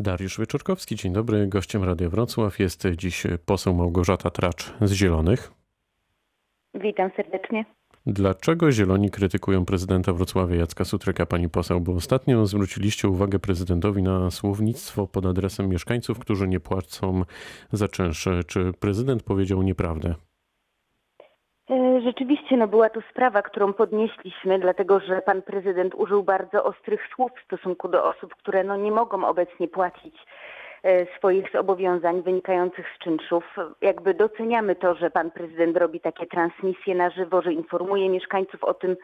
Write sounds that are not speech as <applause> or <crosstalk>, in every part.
Dariusz Wieczorkowski, dzień dobry. Gościem Radia Wrocław jest dziś poseł Małgorzata Tracz z Zielonych. Witam serdecznie. Dlaczego Zieloni krytykują prezydenta Wrocławia Jacka Sutryka, pani poseł? Bo ostatnio zwróciliście uwagę prezydentowi na słownictwo pod adresem mieszkańców, którzy nie płacą za czynsz. Czy prezydent powiedział nieprawdę? E, rzeczywiście no była to sprawa, którą podnieśliśmy, dlatego że pan prezydent użył bardzo ostrych słów w stosunku do osób, które no nie mogą obecnie płacić e, swoich zobowiązań wynikających z czynszów. Jakby doceniamy to, że pan prezydent robi takie transmisje na żywo, że informuje mieszkańców o tym,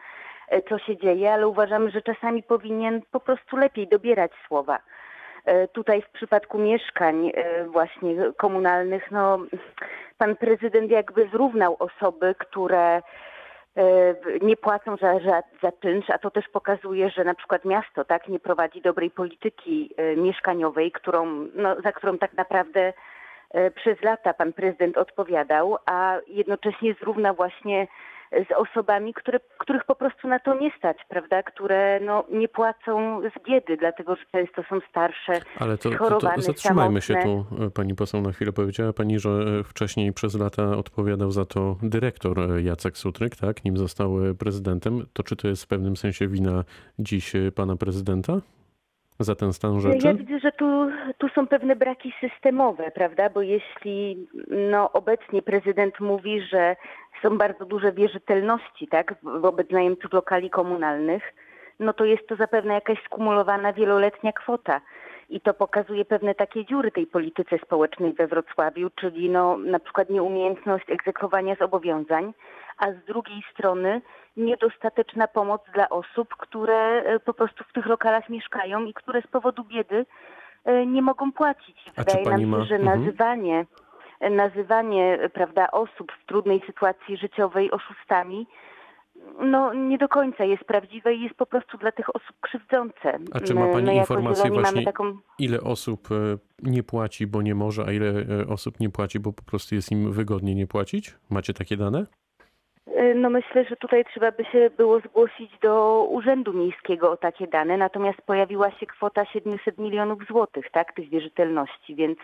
e, co się dzieje, ale uważamy, że czasami powinien po prostu lepiej dobierać słowa. Tutaj w przypadku mieszkań właśnie komunalnych, no pan prezydent jakby zrównał osoby, które e, nie płacą za, za, za czynsz, a to też pokazuje, że na przykład miasto tak nie prowadzi dobrej polityki e, mieszkaniowej, którą, no, za którą tak naprawdę e, przez lata pan prezydent odpowiadał, a jednocześnie zrówna właśnie z osobami, które, których po prostu na to nie stać, prawda? Które no, nie płacą z biedy, dlatego że często są starsze, Ale to, to, to zatrzymajmy się tu, pani poseł na chwilę. Powiedziała pani, że wcześniej przez lata odpowiadał za to dyrektor Jacek Sutryk, tak? Nim został prezydentem. To czy to jest w pewnym sensie wina dziś pana prezydenta? Za ten stan rzeczy? Ja widzę, że tu, tu są pewne braki systemowe, prawda? Bo jeśli no, obecnie prezydent mówi, że są bardzo duże wierzytelności tak, wobec najemców lokali komunalnych, no to jest to zapewne jakaś skumulowana wieloletnia kwota. I to pokazuje pewne takie dziury tej polityce społecznej we Wrocławiu, czyli no, na przykład nieumiejętność egzekwowania zobowiązań, a z drugiej strony niedostateczna pomoc dla osób, które e, po prostu w tych lokalach mieszkają i które z powodu biedy e, nie mogą płacić. Wydaje nam się, ma... że mhm. nazywanie, nazywanie prawda, osób w trudnej sytuacji życiowej oszustami no, nie do końca jest prawdziwe i jest po prostu dla tych osób krzywdzące. A czy ma Pani My informację właśnie, taką... ile osób e, nie płaci, bo nie może, a ile osób nie płaci, bo po prostu jest im wygodnie nie płacić? Macie takie dane? E, no myślę, że tutaj trzeba by się było zgłosić do Urzędu Miejskiego o takie dane, natomiast pojawiła się kwota 700 milionów złotych, tak, tych wierzytelności, więc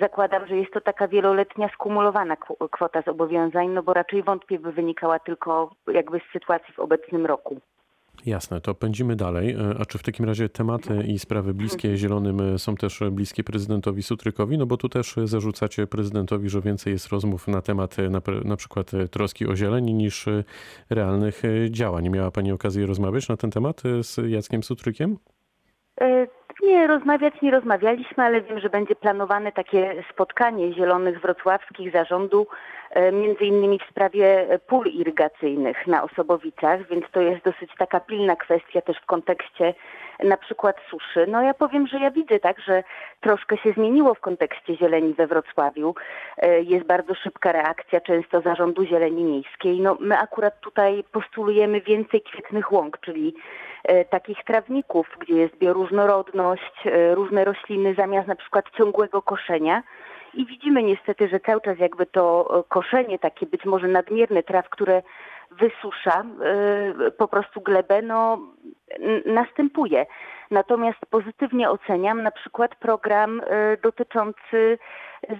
zakładam, że jest to taka wieloletnia skumulowana kwota zobowiązań, no bo raczej wątpię by wynikała tylko jakby z sytuacji w obecnym roku. Jasne, to pędzimy dalej. E, a czy w takim razie tematy i sprawy bliskie Zielonym e, są też bliskie prezydentowi Sutrykowi? No bo tu też zarzucacie prezydentowi, że więcej jest rozmów na temat e, na, na przykład troski o zieleni niż realnych działań. Miała Pani okazję rozmawiać na ten temat z Jackiem Sutrykiem? Nie, rozmawiać nie rozmawialiśmy, ale wiem, że będzie planowane takie spotkanie Zielonych Wrocławskich zarządu, między innymi w sprawie pól irygacyjnych na Osobowicach, więc to jest dosyć taka pilna kwestia też w kontekście na przykład suszy. No ja powiem, że ja widzę tak, że troszkę się zmieniło w kontekście zieleni we Wrocławiu. E, jest bardzo szybka reakcja często zarządu zieleni miejskiej. No my akurat tutaj postulujemy więcej kwietnych łąk, czyli e, takich trawników, gdzie jest bioróżnorodność, e, różne rośliny zamiast na przykład ciągłego koszenia. I widzimy niestety, że cały czas jakby to koszenie, takie być może nadmierne traw, które wysusza po prostu glebę, no następuje. Natomiast pozytywnie oceniam na przykład program e, dotyczący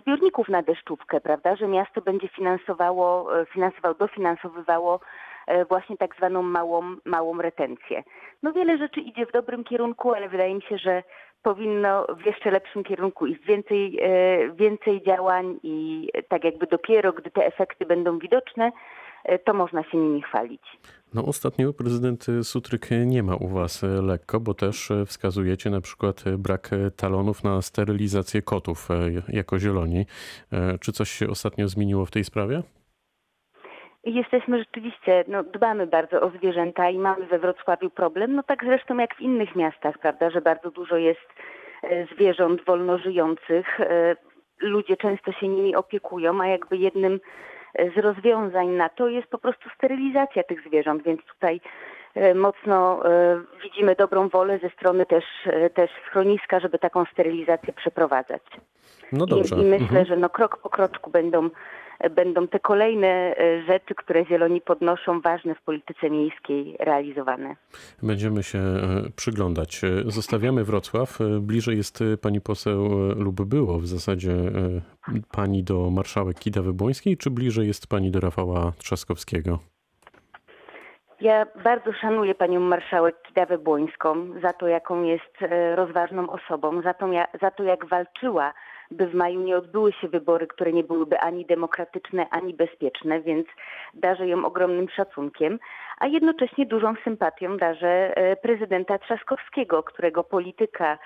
zbiorników na deszczówkę, prawda, że miasto będzie finansowało, e, finansowało, dofinansowywało e, właśnie tak zwaną małą, małą retencję. No wiele rzeczy idzie w dobrym kierunku, ale wydaje mi się, że powinno w jeszcze lepszym kierunku iść więcej, więcej działań i tak jakby dopiero, gdy te efekty będą widoczne, to można się nimi chwalić. No ostatnio prezydent Sutryk nie ma u was lekko, bo też wskazujecie na przykład brak talonów na sterylizację kotów jako zieloni. Czy coś się ostatnio zmieniło w tej sprawie? Jesteśmy rzeczywiście, no, dbamy bardzo o zwierzęta i mamy we Wrocławiu problem, no tak zresztą jak w innych miastach, prawda, że bardzo dużo jest e, zwierząt wolno żyjących. E, ludzie często się nimi opiekują, a jakby jednym z rozwiązań na to jest po prostu sterylizacja tych zwierząt, więc tutaj e, mocno e, widzimy dobrą wolę ze strony też, e, też schroniska, żeby taką sterylizację przeprowadzać. No dobrze. I, i myślę, Mhm. że no krok po kroczku będą, będą te kolejne e, rzeczy, które zieloni podnoszą, ważne w polityce miejskiej realizowane. Będziemy się e, przyglądać. E, Zostawiamy Wrocław. E, Bliżej jest e, pani poseł e, lub było w zasadzie e, pani do marszałek Kidawy-Błońskiej, czy bliżej jest pani do Rafała Trzaskowskiego? Ja bardzo szanuję panią marszałek Kidawę Błońską za to, jaką jest e, rozważną osobą, za to, za to jak walczyła, by w maju nie odbyły się wybory, które nie byłyby ani demokratyczne, ani bezpieczne, więc darzę ją ogromnym szacunkiem, a jednocześnie dużą sympatią darzę e, prezydenta Trzaskowskiego, którego polityka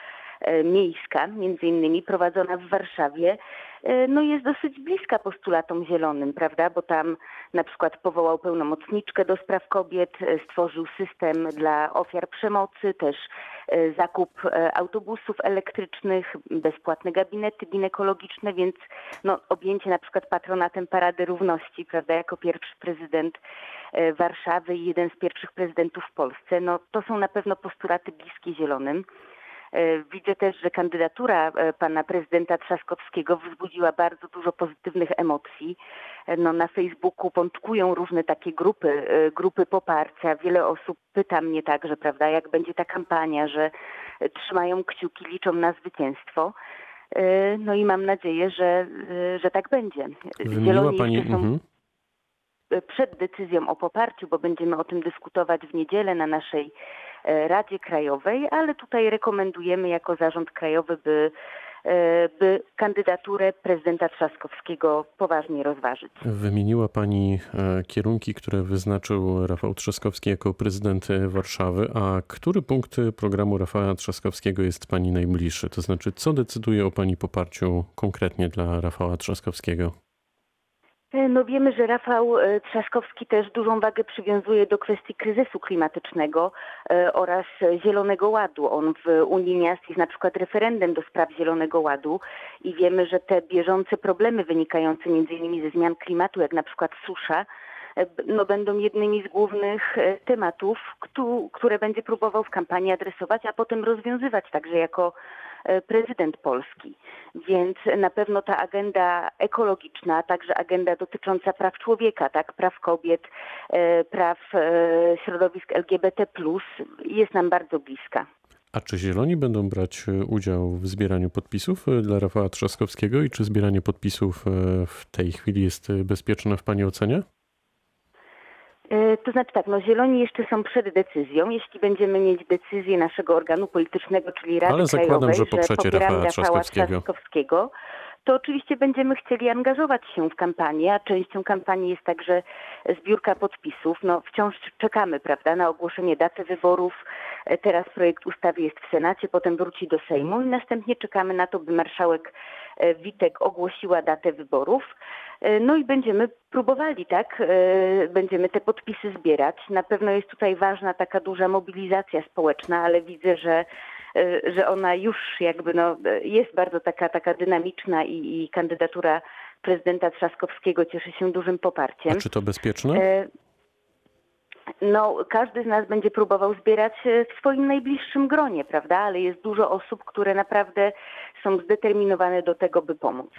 miejska, między innymi prowadzona w Warszawie, e, no jest dosyć bliska postulatom zielonym, prawda? Bo tam na przykład powołał pełnomocniczkę do spraw kobiet, e, stworzył system dla ofiar przemocy, też e, zakup e, autobusów elektrycznych, bezpłatne gabinety ginekologiczne, więc no, objęcie na przykład patronatem Parady Równości, prawda, jako pierwszy prezydent e, Warszawy i jeden z pierwszych prezydentów w Polsce, no to są na pewno postulaty bliskie zielonym. E, Widzę też, że kandydatura e, pana prezydenta Trzaskowskiego wzbudziła bardzo dużo pozytywnych emocji. E, No, na Facebooku pączkują różne takie grupy, grupy poparcia. Wiele osób pyta mnie także, prawda, jak będzie ta kampania, że trzymają kciuki, liczą na zwycięstwo. No i mam nadzieję, że, że tak będzie. Wymieniła Zieloni pani. jeszcze są Mhm. przed decyzją o poparciu, bo będziemy o tym dyskutować w niedzielę na naszej Radzie Krajowej, ale tutaj rekomendujemy jako zarząd krajowy, by, e, by kandydaturę prezydenta Trzaskowskiego poważnie rozważyć. Wymieniła Pani e, kierunki, które wyznaczył Rafał Trzaskowski jako prezydent e, Warszawy. A który punkt programu Rafała Trzaskowskiego jest Pani najbliższy? To znaczy, co decyduje o Pani poparciu konkretnie dla Rafała Trzaskowskiego? E, No wiemy, że Rafał e, Trzaskowski też dużą wagę przywiązuje do kwestii kryzysu klimatycznego e, oraz Zielonego Ładu. On w Unii Miast jest na przykład referendem do spraw Zielonego Ładu i wiemy, że te bieżące problemy wynikające innymi ze zmian klimatu, jak na przykład susza, no, będą jednymi z głównych tematów, któ- które będzie próbował w kampanii adresować, a potem rozwiązywać także jako prezydent Polski. Więc na pewno ta agenda ekologiczna, także agenda dotycząca praw człowieka, tak, praw kobiet, e, praw e, środowisk LGBT+, jest nam bardzo bliska. A czy Zieloni będą brać e, udział w zbieraniu podpisów e, dla Rafała Trzaskowskiego i czy zbieranie podpisów e, w tej chwili jest e, bezpieczne w Pani ocenie? E, To znaczy tak, no zieloni jeszcze są przed decyzją. Jeśli będziemy mieć decyzję naszego organu politycznego, czyli Rady Ale zakładam, Krajowej, że poprzecie popieramy Rafała Trzaskowskiego. Trzaskowskiego, to oczywiście będziemy chcieli angażować się w kampanię, a częścią kampanii jest także zbiórka podpisów. No wciąż czekamy, prawda, na ogłoszenie daty wyborów. E, Teraz projekt ustawy jest w Senacie, potem wróci do Sejmu i następnie czekamy na to, by marszałek e, Witek ogłosiła datę wyborów. E, No i będziemy próbowali, tak? Będziemy te podpisy zbierać. Na pewno jest tutaj ważna taka duża mobilizacja społeczna, ale widzę, że że ona już jakby no, jest bardzo taka, taka dynamiczna i, i kandydatura prezydenta Trzaskowskiego cieszy się dużym poparciem. A czy to bezpieczne? E, No, każdy z nas będzie próbował zbierać e, w swoim najbliższym gronie, prawda? Ale jest dużo osób, które naprawdę są zdeterminowane do tego, by pomóc.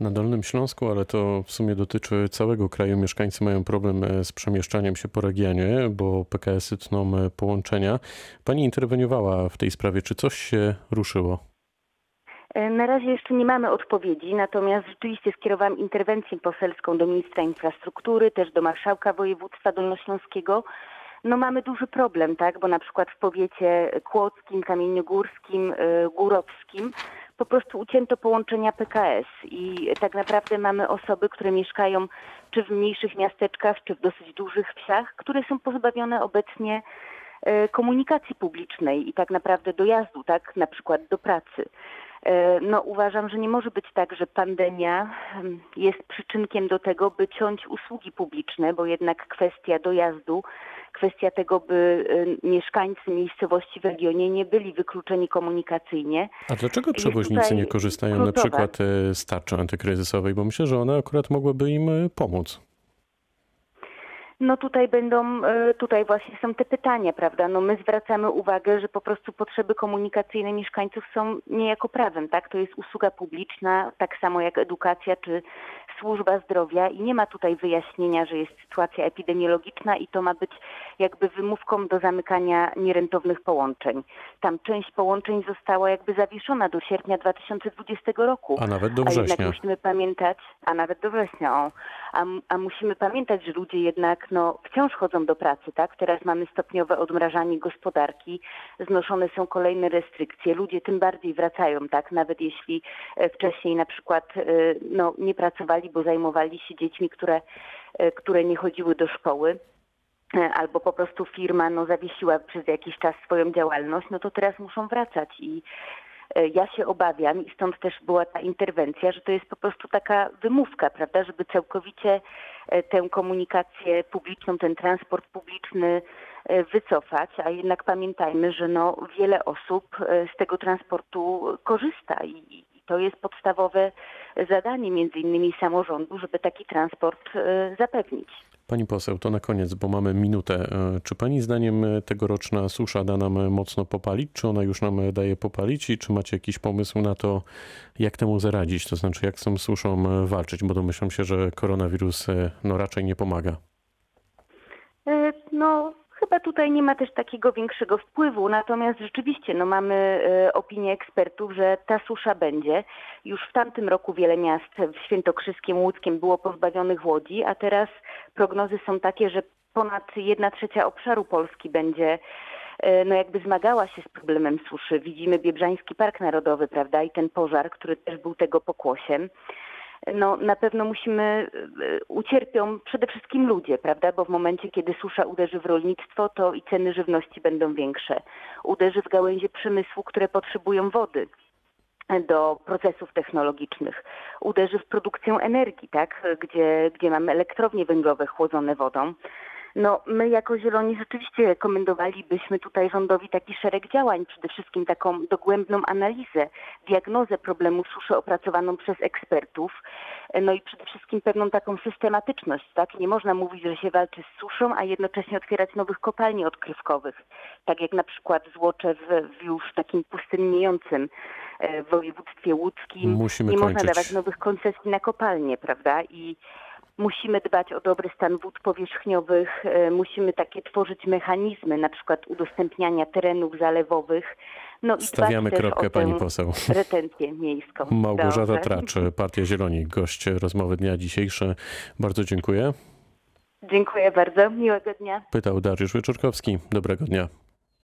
Na Dolnym Śląsku, ale to w sumie dotyczy całego kraju. Mieszkańcy mają problem e, z przemieszczaniem się po regionie, bo PKS-y tną e, połączenia. Pani interweniowała w tej sprawie. Czy coś się ruszyło? E, Na razie jeszcze nie mamy odpowiedzi, natomiast rzeczywiście skierowałam interwencję poselską do ministra infrastruktury, też do marszałka województwa dolnośląskiego. No mamy duży problem, tak, bo na przykład w powiecie kłodzkim, kamieniogórskim, górowskim po prostu ucięto połączenia PKS i tak naprawdę mamy osoby, które mieszkają czy w mniejszych miasteczkach, czy w dosyć dużych wsiach, które są pozbawione obecnie e, komunikacji publicznej i tak naprawdę dojazdu, tak, na przykład do pracy. E, No uważam, że nie może być tak, że pandemia em, jest przyczynkiem do tego, by ciąć usługi publiczne, bo jednak kwestia dojazdu, kwestia tego, by e, mieszkańcy miejscowości w regionie nie byli wykluczeni komunikacyjnie. A dlaczego przewoźnicy nie korzystają na kluczowa. przykład e, z tarczy antykryzysowej? Bo myślę, że ona akurat mogłaby im e, pomóc. No tutaj będą, tutaj właśnie są te pytania, prawda? No my zwracamy uwagę, że po prostu potrzeby komunikacyjne mieszkańców są niejako prawem, tak? To jest usługa publiczna, tak samo jak edukacja czy służba zdrowia i nie ma tutaj wyjaśnienia, że jest sytuacja epidemiologiczna i to ma być jakby wymówką do zamykania nierentownych połączeń. Tam część połączeń została jakby zawieszona do sierpnia 2020 roku. A nawet do A jednak września. musimy pamiętać, a nawet do września, o, a, a musimy pamiętać, że ludzie jednak no, wciąż chodzą do pracy, tak? Teraz mamy stopniowe odmrażanie gospodarki, znoszone są kolejne restrykcje, ludzie tym bardziej wracają, tak? Nawet jeśli e, wcześniej na przykład e, no, nie pracowali, bo zajmowali się dziećmi, które, e, które nie chodziły do szkoły e, albo po prostu firma no, zawiesiła przez jakiś czas swoją działalność, no to teraz muszą wracać. I e, ja się obawiam i stąd też była ta interwencja, że to jest po prostu taka wymówka, prawda, żeby całkowicie tę komunikację publiczną, ten transport publiczny wycofać, a jednak pamiętajmy, że no wiele osób z tego transportu korzysta i to jest podstawowe zadanie między innymi samorządu, żeby taki transport e, zapewnić. Pani poseł, to na koniec, bo mamy minutę. E, Czy pani zdaniem e, tegoroczna susza da nam mocno popalić? Czy ona już nam daje popalić? I czy macie jakiś pomysł na to, jak temu zaradzić? To znaczy, jak z tą suszą walczyć? Bo domyślam się, że koronawirus no, raczej nie pomaga. No, chyba tutaj nie ma też takiego większego wpływu, natomiast rzeczywiście no, mamy e, opinię ekspertów, że ta susza będzie. Już w tamtym roku wiele miast w Świętokrzyskiem, Łódzkiem było pozbawionych łodzi, a teraz prognozy są takie, że ponad jedna trzecia obszaru Polski będzie e, no jakby zmagała się z problemem suszy. Widzimy Biebrzański Park Narodowy, prawda, i ten pożar, który też był tego pokłosiem no na pewno musimy, e, ucierpią przede wszystkim ludzie, prawda, bo w momencie, kiedy susza uderzy w rolnictwo, to i ceny żywności będą większe. Uderzy w gałęzie przemysłu, które potrzebują wody do procesów technologicznych. Uderzy w produkcję energii, tak, gdzie, gdzie mamy elektrownie węglowe chłodzone wodą. No, my jako Zieloni rzeczywiście rekomendowalibyśmy tutaj rządowi taki szereg działań, przede wszystkim taką dogłębną analizę, diagnozę problemu suszy opracowaną przez ekspertów, no i przede wszystkim pewną taką systematyczność, tak? Nie można mówić, że się walczy z suszą, a jednocześnie otwierać nowych kopalni odkrywkowych, tak jak na przykład Złocze w, w już takim pustynniejącym e, w województwie łódzkim. Musimy Nie kończyć. można dawać nowych koncesji na kopalnie, prawda? I musimy dbać o dobry stan wód powierzchniowych, e, musimy takie tworzyć mechanizmy, na przykład udostępniania terenów zalewowych. No i Stawiamy kropkę, pani poseł. retencję miejską. <laughs> Małgorzata Dobrze. Tracz, Partia Zieloni, gość rozmowy dnia dzisiejszy. Bardzo dziękuję. Dziękuję bardzo. Miłego dnia. Pytał Dariusz Wyczorkowski. Dobrego dnia.